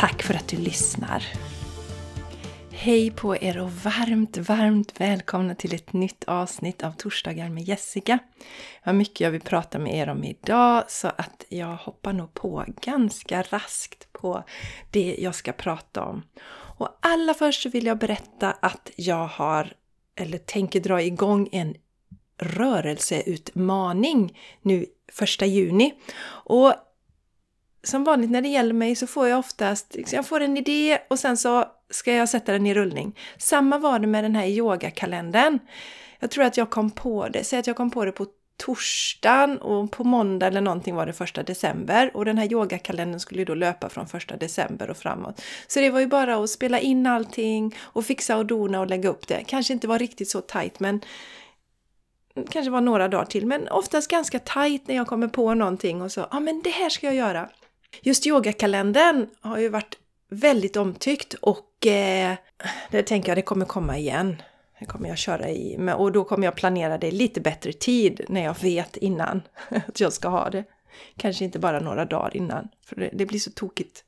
Tack för att du lyssnar! Hej på er och varmt, varmt välkomna till ett nytt avsnitt av Torsdagar med Jessica. Vad mycket jag vill prata med er om idag så att jag hoppar nog på ganska raskt på det jag ska prata om. Och allra först så vill jag berätta att jag har, eller tänker dra igång en rörelseutmaning nu första juni. Och som vanligt när det gäller mig så får jag oftast, jag får en idé och sen så ska jag sätta den i rullning. Samma var det med den här yogakalendern. Jag tror att jag kom på det, säg att jag kom på det på torsdagen och på måndag eller någonting var det första december och den här yogakalendern skulle ju då löpa från första december och framåt. Så det var ju bara att spela in allting och fixa och dona och lägga upp det. Kanske inte var riktigt så tajt men kanske var några dagar till men oftast ganska tajt när jag kommer på någonting och så, ja ah, men det här ska jag göra. Just yogakalendern har ju varit väldigt omtyckt och eh, det tänker jag det kommer komma igen. Det kommer jag köra i och då kommer jag planera det lite bättre tid när jag vet innan att jag ska ha det. Kanske inte bara några dagar innan, för det, det blir så tokigt.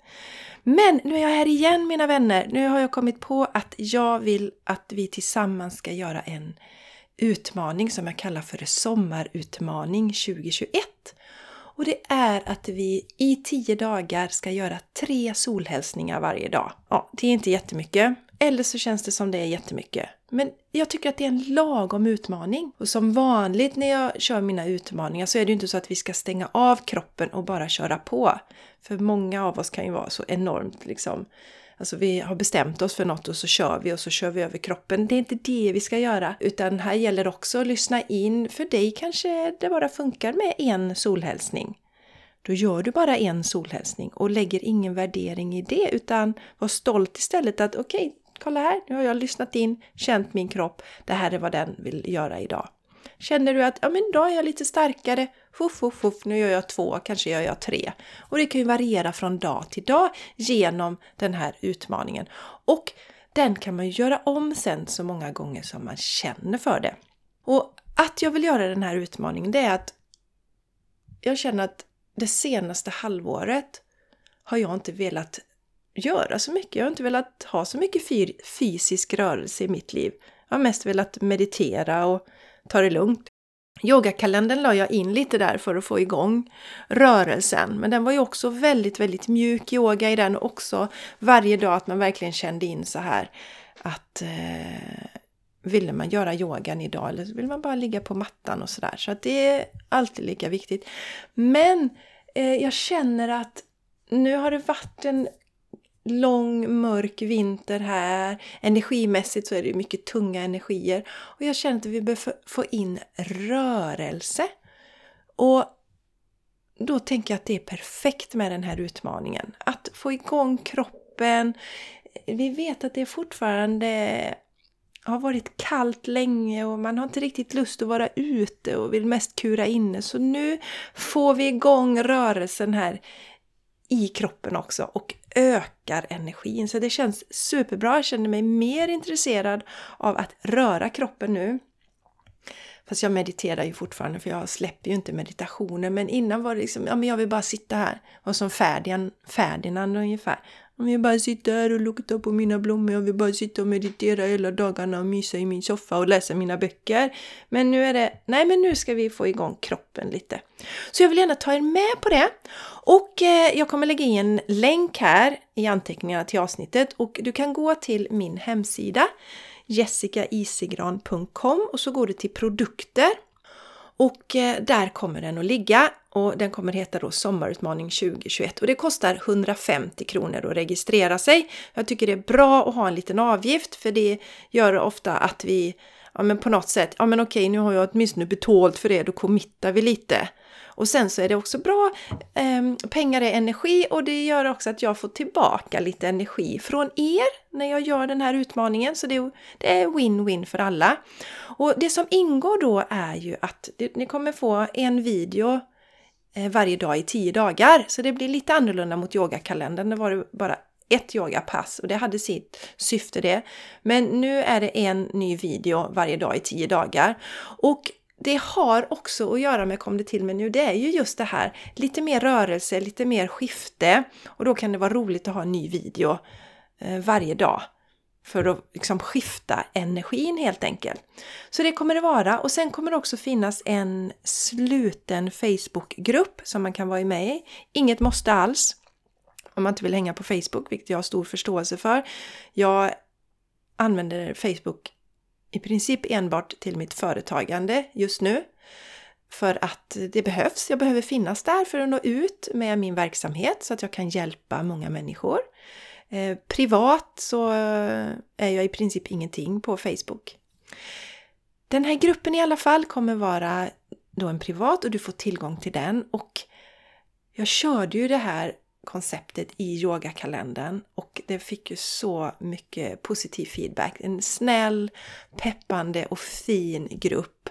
Men nu är jag här igen mina vänner. Nu har jag kommit på att jag vill att vi tillsammans ska göra en utmaning som jag kallar för Sommarutmaning 2021. Och det är att vi i tio dagar ska göra tre solhälsningar varje dag. Ja, det är inte jättemycket. Eller så känns det som det är jättemycket. Men jag tycker att det är en lagom utmaning. Och som vanligt när jag kör mina utmaningar så är det ju inte så att vi ska stänga av kroppen och bara köra på. För många av oss kan ju vara så enormt liksom Alltså vi har bestämt oss för något och så kör vi och så kör vi över kroppen. Det är inte det vi ska göra, utan här gäller också att lyssna in. För dig kanske det bara funkar med en solhälsning. Då gör du bara en solhälsning och lägger ingen värdering i det utan var stolt istället att okej, okay, kolla här, nu har jag lyssnat in, känt min kropp, det här är vad den vill göra idag. Känner du att ja, men idag är jag lite starkare, fuff, fuff, fuff, nu gör jag två, kanske gör jag tre. Och det kan ju variera från dag till dag genom den här utmaningen. Och den kan man ju göra om sen så många gånger som man känner för det. Och att jag vill göra den här utmaningen det är att jag känner att det senaste halvåret har jag inte velat göra så mycket. Jag har inte velat ha så mycket fysisk rörelse i mitt liv. Jag har mest velat meditera och ta det lugnt. Yogakalendern la jag in lite där för att få igång rörelsen, men den var ju också väldigt, väldigt mjuk yoga i den också varje dag att man verkligen kände in så här att eh, ville man göra yogan idag eller vill man bara ligga på mattan och sådär. Så att det är alltid lika viktigt. Men eh, jag känner att nu har det varit en lång mörk vinter här. Energimässigt så är det mycket tunga energier. Och jag känner att vi behöver få in rörelse. Och då tänker jag att det är perfekt med den här utmaningen. Att få igång kroppen. Vi vet att det fortfarande har varit kallt länge och man har inte riktigt lust att vara ute och vill mest kura inne. Så nu får vi igång rörelsen här i kroppen också och ökar energin. Så det känns superbra. Jag känner mig mer intresserad av att röra kroppen nu. Fast jag mediterar ju fortfarande för jag släpper ju inte meditationen. Men innan var det liksom, ja men jag vill bara sitta här. Och som Ferdinand, Ferdinand ungefär. Om jag bara sitta här och lukta på mina blommor. Jag vill bara sitta och meditera hela dagarna och mysa i min soffa och läsa mina böcker. Men nu är det, nej men nu ska vi få igång kroppen lite. Så jag vill gärna ta er med på det. Och eh, jag kommer lägga in en länk här i anteckningarna till avsnittet och du kan gå till min hemsida jessicaisigran.com och så går du till produkter och eh, där kommer den att ligga och den kommer heta då Sommarutmaning 2021 och det kostar 150 kronor att registrera sig. Jag tycker det är bra att ha en liten avgift för det gör ofta att vi ja men på något sätt, ja men okej nu har jag åtminstone betalt för det, då committar vi lite. Och sen så är det också bra, eh, pengar är energi och det gör också att jag får tillbaka lite energi från er när jag gör den här utmaningen. Så det, är win-win för alla. Och det som ingår då är ju att ni kommer få en video eh, varje dag i tio dagar. Så det blir lite annorlunda mot yogakalendern. Det var bara ett yogapass och det hade sitt syfte det. Men nu är det en ny video varje dag i tio dagar. Och det har också att göra med, kom det till mig nu, det är ju just det här lite mer rörelse, lite mer skifte och då kan det vara roligt att ha en ny video eh, varje dag för att liksom skifta energin helt enkelt. Så det kommer det vara och sen kommer det också finnas en sluten Facebookgrupp som man kan vara med i. Inget måste alls om man inte vill hänga på Facebook, vilket jag har stor förståelse för. Jag använder Facebook i princip enbart till mitt företagande just nu. För att det behövs. Jag behöver finnas där för att nå ut med min verksamhet så att jag kan hjälpa många människor. Eh, privat så är jag i princip ingenting på Facebook. Den här gruppen i alla fall kommer vara då en privat och du får tillgång till den och jag körde ju det här konceptet i yogakalendern och det fick ju så mycket positiv feedback. En snäll, peppande och fin grupp.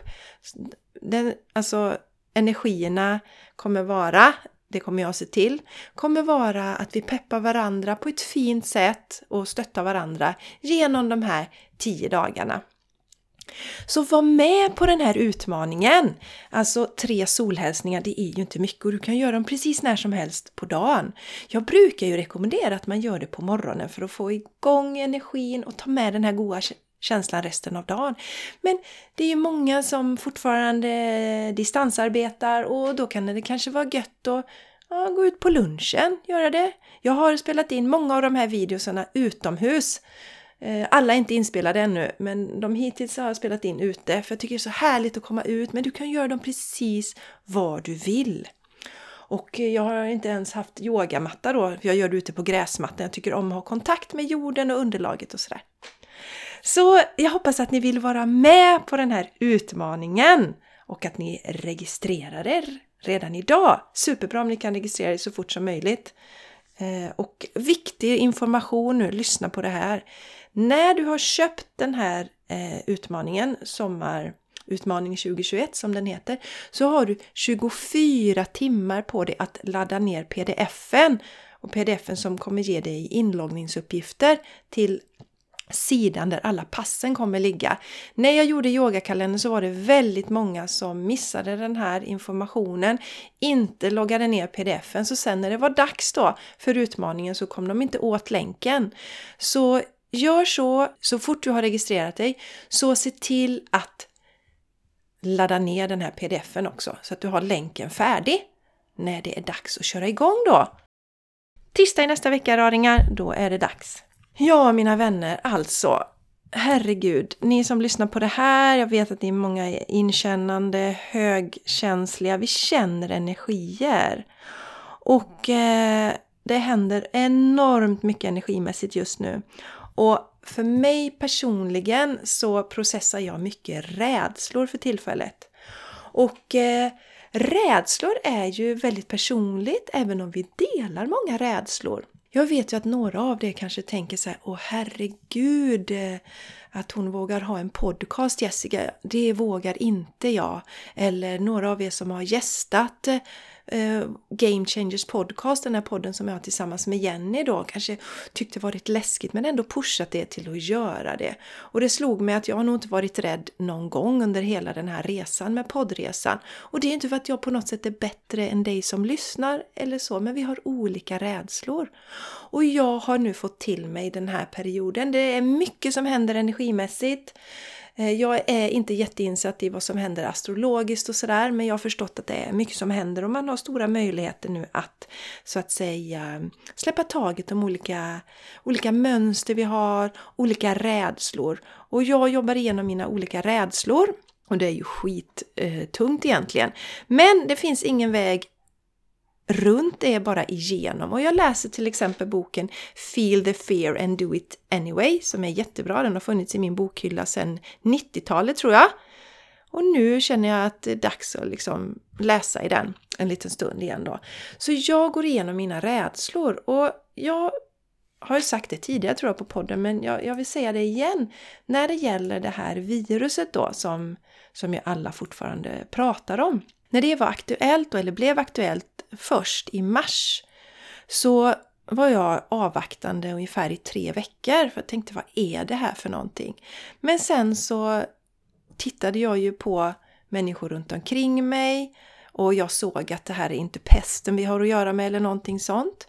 Den, alltså energierna kommer vara, det kommer jag se till, kommer vara att vi peppar varandra på ett fint sätt och stöttar varandra genom de här tio dagarna. Så var med på den här utmaningen! Alltså tre solhälsningar, det är ju inte mycket och du kan göra dem precis när som helst på dagen. Jag brukar ju rekommendera att man gör det på morgonen för att få igång energin och ta med den här goda känslan resten av dagen. Men det är ju många som fortfarande distansarbetar och då kan det kanske vara gött att ja, gå ut på lunchen, göra det. Jag har spelat in många av de här videorna utomhus Eh, alla är inte inspelade ännu, men de hittills har jag spelat in ute för jag tycker det är så härligt att komma ut. Men du kan göra dem precis var du vill. Och eh, jag har inte ens haft yogamatta då, för jag gör det ute på gräsmattan. Jag tycker om att ha kontakt med jorden och underlaget och sådär. Så jag hoppas att ni vill vara med på den här utmaningen och att ni registrerar er redan idag. Superbra om ni kan registrera er så fort som möjligt. Eh, och viktig information nu, lyssna på det här. När du har köpt den här eh, utmaningen, Sommarutmaning 2021 som den heter, så har du 24 timmar på dig att ladda ner pdfen. Och pdfen som kommer ge dig inloggningsuppgifter till sidan där alla passen kommer ligga. När jag gjorde yogakalendern så var det väldigt många som missade den här informationen, inte loggade ner pdfen, så sen när det var dags då för utmaningen så kom de inte åt länken. Så Gör så, så fort du har registrerat dig, så se till att ladda ner den här pdfen också så att du har länken färdig när det är dags att köra igång då. Tisdag i nästa vecka raringar, då är det dags. Ja, mina vänner, alltså. Herregud, ni som lyssnar på det här, jag vet att ni är många inkännande, högkänsliga, vi känner energier. Och eh, det händer enormt mycket energimässigt just nu. Och för mig personligen så processar jag mycket rädslor för tillfället. Och eh, rädslor är ju väldigt personligt även om vi delar många rädslor. Jag vet ju att några av er kanske tänker så här, åh herregud, eh, att hon vågar ha en podcast Jessica, det vågar inte jag. Eller några av er som har gästat eh, eh, Game Changers podcast, den här podden som jag har tillsammans med Jenny då, kanske tyckte varit läskigt men ändå pushat det till att göra det. Och det slog mig att jag har nog inte varit rädd någon gång under hela den här resan med poddresan. Och det är inte för att jag på något sätt är bättre än dig som lyssnar eller så, men vi har olika rädslor. Och jag har nu fått till mig den här perioden. Det är mycket som händer energimässigt. Eh, jag är inte jätteinsatt i vad som händer astrologiskt och sådär men jag har förstått att det är mycket som händer och man har stora möjligheter nu att så att säga släppa taget om olika, olika mönster vi har, olika rädslor. Och jag jobbar igenom mina olika rädslor och det är ju skittungt eh, egentligen. Men det finns ingen väg runt är bara igenom. Och jag läser till exempel boken Feel the fear and do it anyway som är jättebra. Den har funnits i min bokhylla sedan 90-talet tror jag. Och nu känner jag att det är dags att liksom läsa i den en liten stund igen då. Så jag går igenom mina rädslor och jag har ju sagt det tidigare tror jag på podden, men jag, jag, vill säga det igen. När det gäller det här viruset då som, som ju alla fortfarande pratar om. När det var aktuellt, eller blev aktuellt först i mars, så var jag avvaktande ungefär i tre veckor för jag tänkte vad är det här för någonting? Men sen så tittade jag ju på människor runt omkring mig och jag såg att det här är inte pesten vi har att göra med eller någonting sånt.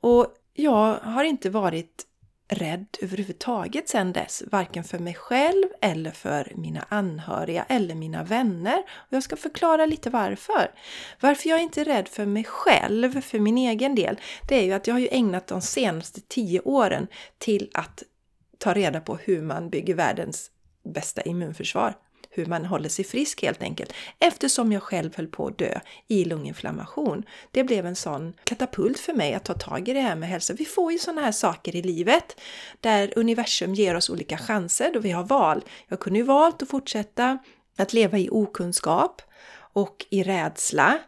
Och jag har inte varit rädd överhuvudtaget sedan dess, varken för mig själv eller för mina anhöriga eller mina vänner. Och jag ska förklara lite varför. Varför jag inte är rädd för mig själv, för min egen del, det är ju att jag har ju ägnat de senaste tio åren till att ta reda på hur man bygger världens bästa immunförsvar hur man håller sig frisk helt enkelt. Eftersom jag själv höll på att dö i lunginflammation. Det blev en sån katapult för mig att ta tag i det här med hälsa. Vi får ju såna här saker i livet där universum ger oss olika chanser då vi har val. Jag kunde ju valt att fortsätta att leva i okunskap och i rädsla.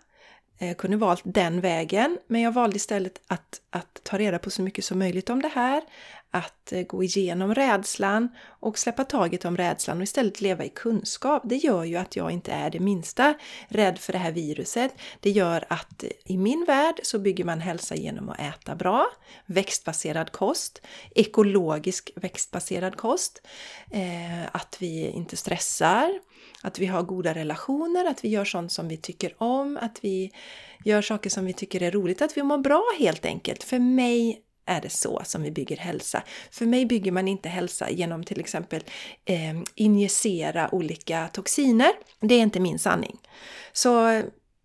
Jag kunde valt den vägen, men jag valde istället att, att ta reda på så mycket som möjligt om det här, att eh, gå igenom rädslan och släppa taget om rädslan och istället leva i kunskap. Det gör ju att jag inte är det minsta rädd för det här viruset. Det gör att eh, i min värld så bygger man hälsa genom att äta bra, växtbaserad kost, ekologisk växtbaserad kost, eh, att vi inte stressar, att vi har goda relationer, att vi gör sånt som vi tycker om, att vi gör saker som vi tycker är roligt, att vi mår bra helt enkelt. För mig är det så som vi bygger hälsa. För mig bygger man inte hälsa genom till exempel eh, injicera olika toxiner. Det är inte min sanning. Så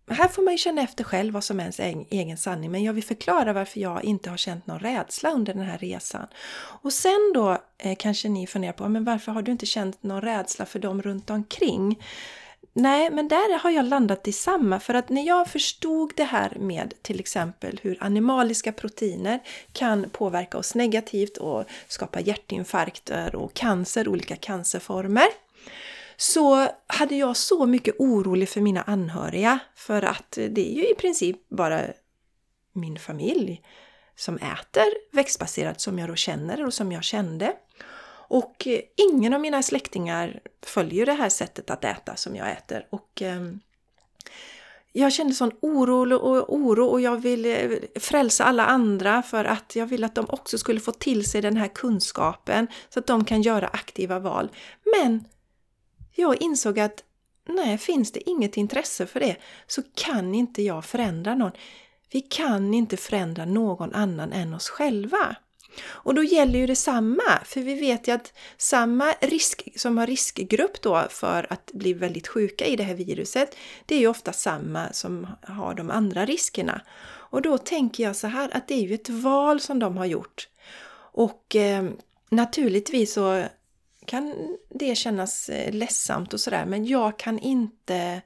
här får man ju känna efter själv vad som är ens egen sanning, men jag vill förklara varför jag inte har känt någon rädsla under den här resan. Och sen då eh, kanske ni funderar på, men varför har du inte känt någon rädsla för dem runt omkring? Nej, men där har jag landat i samma. För att när jag förstod det här med till exempel hur animaliska proteiner kan påverka oss negativt och skapa hjärtinfarkter och cancer, olika cancerformer. Så hade jag så mycket orolig för mina anhöriga för att det är ju i princip bara min familj som äter växtbaserat som jag då känner och som jag kände. Och eh, ingen av mina släktingar följer det här sättet att äta som jag äter. Och ehm, jag kände sån oro och oro och jag ville eh, frälsa alla andra för att jag ville att de också skulle få till sig den här kunskapen så att de kan göra aktiva val. Men jag insåg att nej, finns det inget intresse för det så kan inte jag förändra någon. Vi kan inte förändra någon annan än oss själva. Och då gäller ju detsamma, för vi vet ju att samma risk som har riskgrupp då för att bli väldigt sjuka i det här viruset, det är ju ofta samma som har de andra riskerna. Och då tänker jag så här att det är ju ett val som de har gjort. Och eh, naturligtvis så kan det kännas eh, ledsamt och sådär, men jag kan inte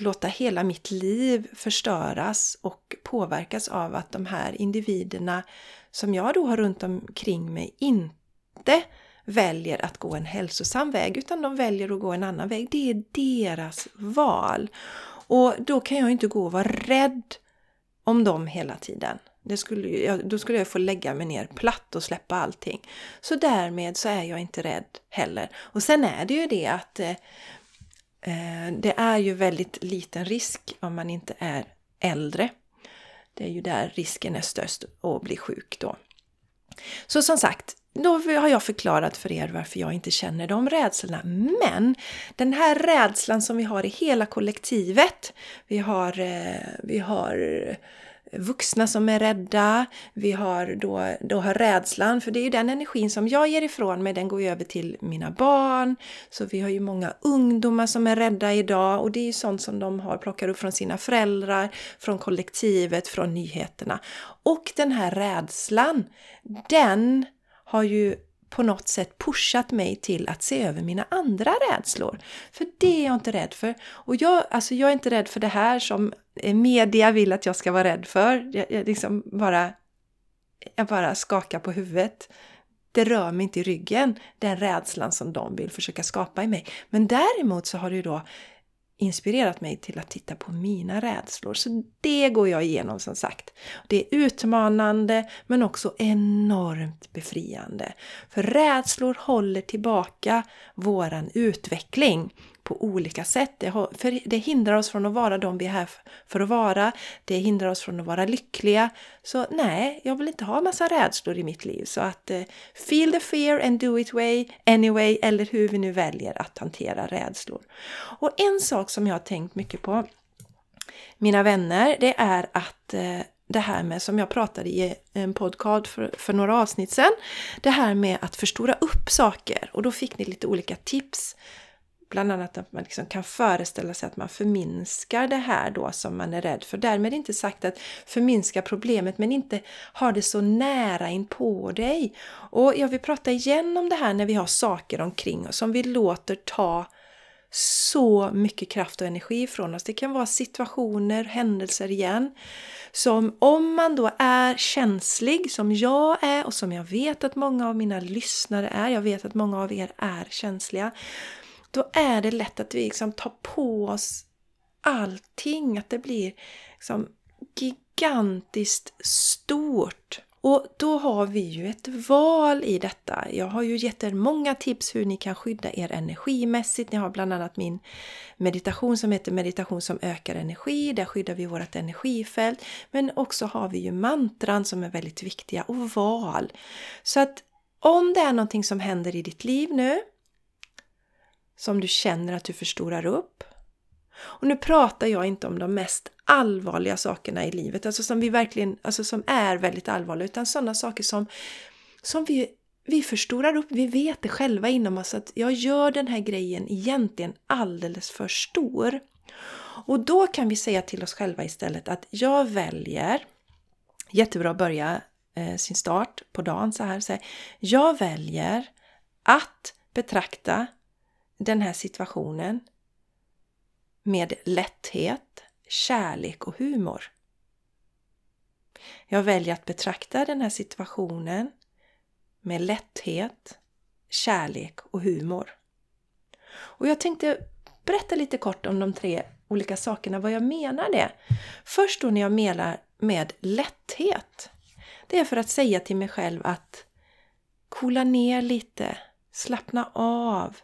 låta hela mitt liv förstöras och påverkas av att de här individerna som jag då har runt omkring mig inte väljer att gå en hälsosam väg utan de väljer att gå en annan väg. Det är deras val. Och då kan jag inte gå och vara rädd om dem hela tiden. Det skulle, då skulle jag få lägga mig ner platt och släppa allting. Så därmed så är jag inte rädd heller. Och sen är det ju det att eh Eh, det är ju väldigt liten risk om man inte är äldre det är ju där risken är störst att bli sjuk då. Så som sagt, då har jag förklarat för er varför jag inte känner de rädslorna. Men den här rädslan som vi har i hela kollektivet, vi har, eh, vi har vuxna som är rädda, vi har då, då har rädslan, för det är ju den energin som jag ger ifrån mig, den går ju över till mina barn. Så vi har ju många ungdomar som är rädda idag och det är ju sånt som de har plockat upp från sina föräldrar, från kollektivet, från nyheterna. Och den här rädslan, den har ju på något sätt pushat mig till att se över mina andra rädslor. För det är jag inte rädd för. Och jag, alltså jag är inte rädd för det här som Eh, media vill att jag ska vara rädd för. Jag, jag liksom bara, jag bara skakar på huvudet. det rör mig inte i ryggen, den rädslan som de vill försöka skapa i mig. Men däremot så har det ju då inspirerat mig till att titta på mina rädslor. Så det går jag igenom som sagt. Det är utmanande men också enormt befriande. För rädslor håller tillbaka våran utveckling på olika sätt. Det, för det hindrar oss från att vara de vi är här för att vara. Det hindrar oss från att vara lyckliga. Så nej, jag vill inte ha massa rädslor i mitt liv. Så att eh, feel the fear and do it way, anyway, eller hur vi nu väljer att hantera rädslor. Och en sak som jag har tänkt mycket på, mina vänner, det är att eh, det här med, som jag pratade i en podcast för, för, några avsnitt sedan, det här med att förstora upp saker. Och då fick ni lite olika tips bland annat att man liksom kan föreställa sig att man förminskar det här då som man är rädd för. Därmed inte sagt att förminska problemet men inte ha det så nära in på dig. Och jag vill prata igen om det här när vi har saker omkring oss som vi låter ta så mycket kraft och energi ifrån oss. Det kan vara situationer, händelser igen. Som om man då är känslig, som jag är och som jag vet att många av mina lyssnare är, jag vet att många av er är känsliga, då är det lätt att vi liksom tar på oss allting, att det blir liksom gigantiskt stort. Och då har vi ju ett val i detta. Jag har ju gett er många tips hur ni kan skydda er energimässigt. Ni har bland annat min meditation som heter meditation som ökar energi. Där skyddar vi vårt energifält. Men också har vi ju mantran som är väldigt viktiga och val. Så att om det är någonting som händer i ditt liv nu som du känner att du förstorar upp. Och nu pratar jag inte om de mest allvarliga sakerna i livet, alltså som vi verkligen, alltså som är väldigt allvarliga, utan sådana saker som, som vi, vi förstorar upp. Vi vet det själva inom oss att jag gör den här grejen egentligen alldeles för stor. Och då kan vi säga till oss själva istället att jag väljer, jättebra att börja eh, sin start på dagen så här, så här, jag väljer att betrakta den här situationen med lätthet, kärlek och humor. Jag väljer att betrakta den här situationen med lätthet, kärlek och humor. Och jag tänkte berätta lite kort om de tre olika sakerna, vad jag menar det. Först då när jag menar med lätthet. Det är för att säga till mig själv att coola ner lite, slappna av,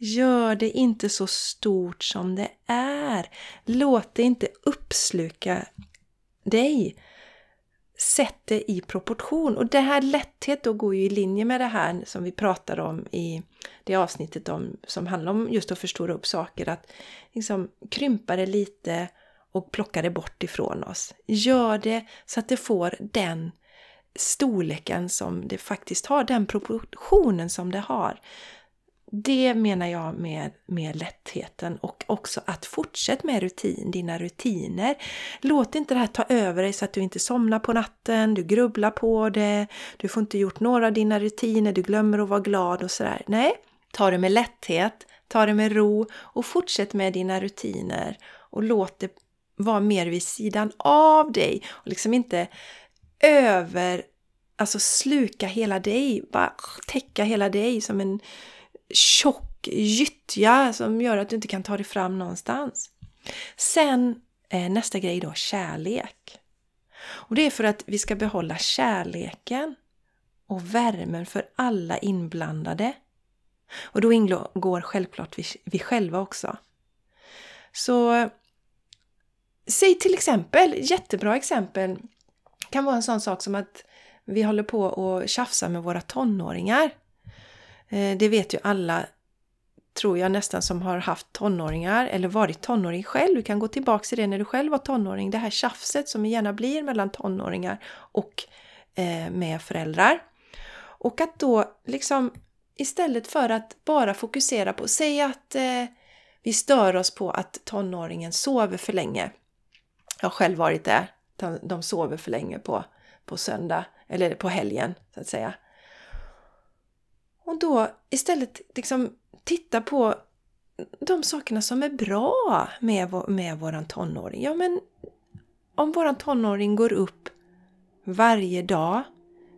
Gör det inte så stort som det är. Låt det inte uppsluka dig. Sätt det i proportion. Och det här lätthet då går ju i linje med det här som vi pratade om i det avsnittet om, som handlar om just att förstora upp saker. Att liksom krympa det lite och plocka det bort ifrån oss. Gör det så att det får den storleken som det faktiskt har, den proportionen som det har. Det menar jag med, med lättheten och också att fortsätta med rutin, dina rutiner. Låt inte det här ta över dig så att du inte somnar på natten, du grubblar på det, du får inte gjort några av dina rutiner, du glömmer att vara glad och sådär. Nej, ta det med lätthet, ta det med ro och fortsätt med dina rutiner och låt det vara mer vid sidan av dig och liksom inte över, alltså sluka hela dig, bara täcka hela dig som en tjock gyttja som gör att du inte kan ta dig fram någonstans. Sen eh, nästa grej då, kärlek. Och det är för att vi ska behålla kärleken och värmen för alla inblandade. Och då ingår självklart vi, vi själva också. Så säg till exempel, jättebra exempel, kan vara en sån sak som att vi håller på och tjafsar med våra tonåringar. Eh, det vet ju alla, tror jag nästan, som har haft tonåringar eller varit tonåring själv. Du kan gå tillbaka till det när du själv var tonåring. Det här tjafset som gärna blir mellan tonåringar och eh, med föräldrar. Och att då liksom istället för att bara fokusera på, säg att eh, vi stör oss på att tonåringen sover för länge. Jag har själv varit där. De sover för länge på, på söndag, eller på helgen så att säga. Och då istället liksom titta på de sakerna som är bra med, med våran tonåring. Ja men om våran tonåring går upp varje dag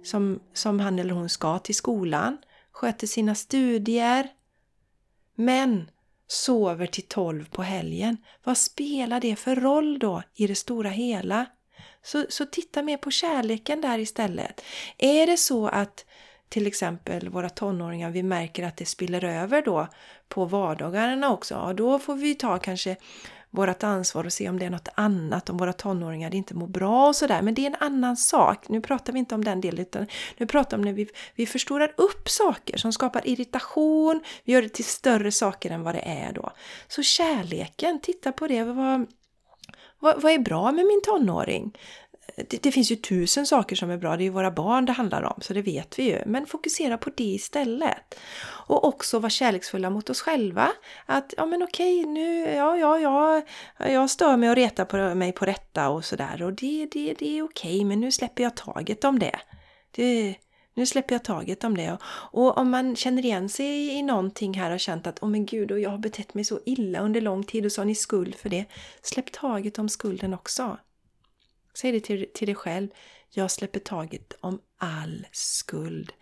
som, som han eller hon ska till skolan, sköter sina studier, men sover till 12 på helgen. Vad spelar det för roll då i det stora hela? Så, så titta mer på kärleken där istället. Är det så att till exempel våra tonåringar, vi märker att det spiller över då på vardagarna också, ja, då får vi ta kanske vårt ansvar och se om det är något annat, om våra tonåringar inte mår bra och sådär. Men det är en annan sak. Nu pratar vi inte om den delen utan nu pratar vi om när vi, vi förstorar upp saker som skapar irritation, vi gör det till större saker än vad det är då. Så kärleken, titta på det. Vad, vad, vad är bra med min tonåring? Det, det, finns ju tusen saker som är bra, det är ju våra barn det handlar om, så det vet vi ju. Men fokusera på det istället. Och också vara kärleksfulla mot oss själva. Att, ja men okej, nu, ja, ja, ja, jag stör mig och retar på mig på detta och sådär. Och det, det, det är okej, men nu släpper jag taget om det. det nu släpper jag taget om det. Och om man känner igen sig i någonting här och känt att åh oh men gud, och jag har betett mig så illa under lång tid och så har ni skuld för det. Släpp taget om skulden också. Säg det till, till dig själv. Jag släpper taget om all skuld.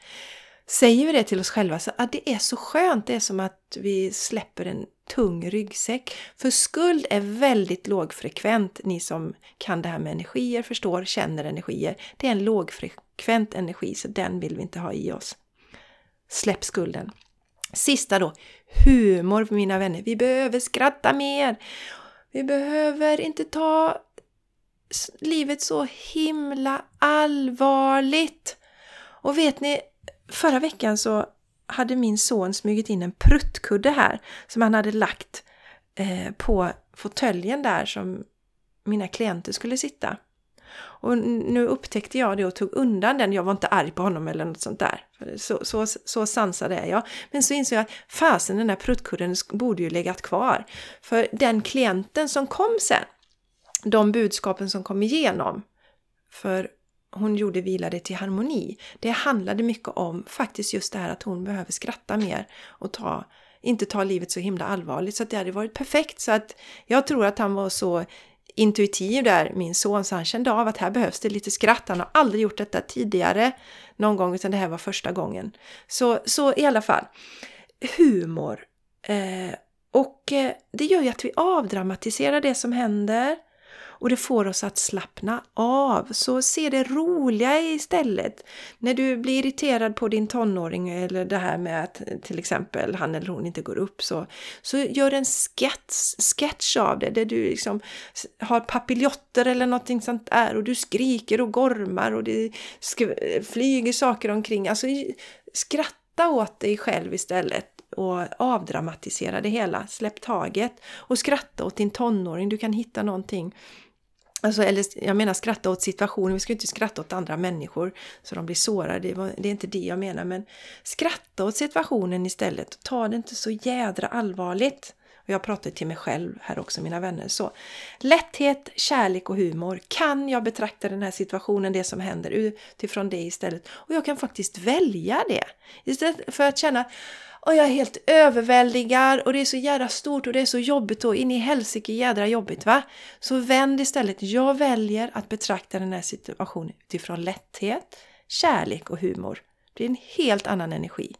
Säger vi det till oss själva så att det är så skönt. Det är som att vi släpper en tung ryggsäck. För skuld är väldigt lågfrekvent. Ni som kan det här med energier förstår, känner energier. Det är en lågfrekvent energi så den vill vi inte ha i oss. Släpp skulden. Sista då, humor mina vänner. Vi behöver skratta mer. Vi behöver inte ta livet så himla allvarligt. Och vet ni, förra veckan så hade min son smugit in en pruttkudde här som han hade lagt eh, på fåtöljen där som mina klienter skulle sitta. Och nu upptäckte jag det och tog undan den. Jag var inte arg på honom eller något sånt där. Så, så, så sansad är jag. Men så insåg jag att fasen den där pruttkudden borde ju legat kvar. För den klienten som kom sen, de budskapen som kom igenom. För hon gjorde Vilade till harmoni. Det handlade mycket om faktiskt just det här att hon behöver skratta mer och ta, inte ta livet så himla allvarligt. Så att det hade varit perfekt. Så att jag tror att han var så intuitiv där, min son, så han kände av att här behövs det lite skratt. Han har aldrig gjort detta tidigare någon gång, utan det här var första gången. Så, så i alla fall, humor. Eh, och eh, det gör ju att vi avdramatiserar det som händer och det får oss att slappna av. Så se det roliga istället. När du blir irriterad på din tonåring eller det här med att till exempel han eller hon inte går upp så, så gör en sketch, sketch av det där du liksom har papiljotter eller någonting sånt där och du skriker och gormar och det flyger saker omkring. Alltså skratta åt dig själv istället och avdramatisera det hela. Släpp taget och skratta åt din tonåring. Du kan hitta någonting Alltså, eller jag menar skratta åt situationen, vi ska ju inte skratta åt andra människor så de blir sårade, det, var, det är inte det jag menar. Men skratta åt situationen istället, ta det inte så jädra allvarligt. Och jag pratar till mig själv här också, mina vänner. Så lätthet, kärlek och humor. Kan jag betrakta den här situationen, det som händer, utifrån det istället? Och jag kan faktiskt välja det. Istället för att känna och jag är helt överväldigad och det är så jädra stort och det är så jobbigt och in i helsike jädra jobbigt va. Så vänd istället. Jag väljer att betrakta den här situationen utifrån lätthet, kärlek och humor. Det är en helt annan energi.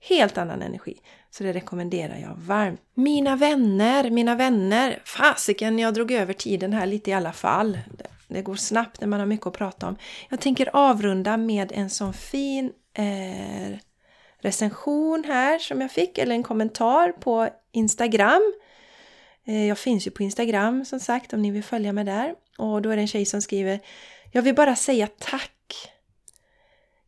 Helt annan energi. Så det rekommenderar jag varmt. Mina vänner, mina vänner. Fasiken, jag drog över tiden här lite i alla fall. Det går snabbt när man har mycket att prata om. Jag tänker avrunda med en sån fin eh, recension här som jag fick, eller en kommentar på Instagram. Eh, jag finns ju på Instagram som sagt om ni vill följa mig där. Och då är det en tjej som skriver Jag vill bara säga tack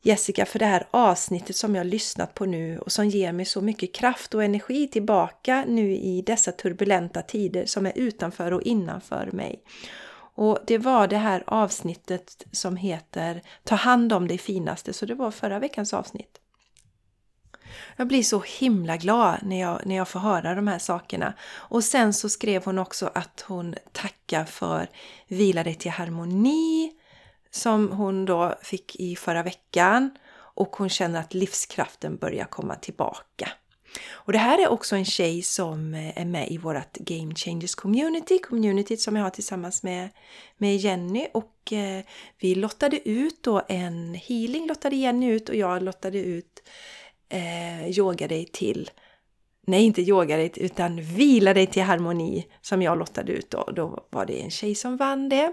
Jessica för det här avsnittet som jag lyssnat på nu och som ger mig så mycket kraft och energi tillbaka nu i dessa turbulenta tider som är utanför och innanför mig. Och det var det här avsnittet som heter Ta hand om det finaste, så det var förra veckans avsnitt. Jag blir så himla glad när jag, när jag får höra de här sakerna. Och sen så skrev hon också att hon tackar för Vila dig till harmoni som hon då fick i förra veckan. Och hon känner att livskraften börjar komma tillbaka. Och det här är också en tjej som eh, är med i vårt Game Changers Community, communityt som jag har tillsammans med, med Jenny. Och eh, vi lottade ut då en healing, lottade Jenny ut. Och jag lottade ut eh, Yoga dig till Nej, inte yoga dig utan vila dig till harmoni som jag lottade ut och Då var det en tjej som vann det.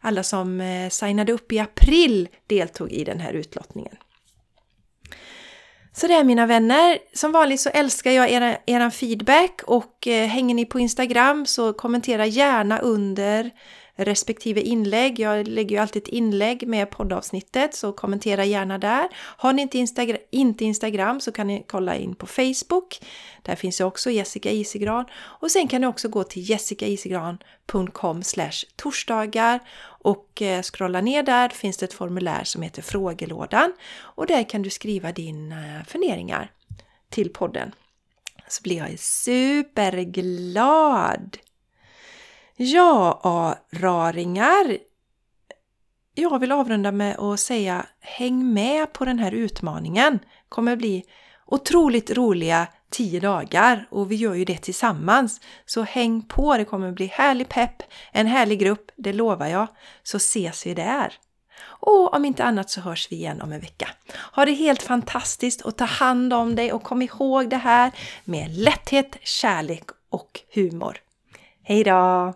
Alla som eh, signade upp i april deltog i den här utlottningen. Så det är mina vänner. Som vanligt så älskar jag er, eran feedback och eh, hänger ni på Instagram så kommentera gärna under respektive inlägg. Jag lägger ju alltid ett inlägg med poddavsnittet så kommentera gärna där. Har ni inte, Instagram, inte Instagram så kan ni kolla in på Facebook. Där finns jag också Jessica Isigran och sen kan ni också gå till jessicaisigran.com torsdagar och eh, scrolla ner där finns det ett formulär som heter frågelådan och där kan du skriva dina eh, funderingar till podden. Så blir jag superglad! Ja, raringar! Jag vill avrunda med att säga häng med på den här utmaningen. Det kommer bli otroligt roliga tio dagar och vi gör ju det tillsammans. Så häng på, det kommer bli härlig pepp, en härlig grupp, det lovar jag. Så ses vi där! Och om inte annat så hörs vi igen om en vecka. Ha det helt fantastiskt och ta hand om dig och kom ihåg det här med lätthet, kärlek och humor. Hej då!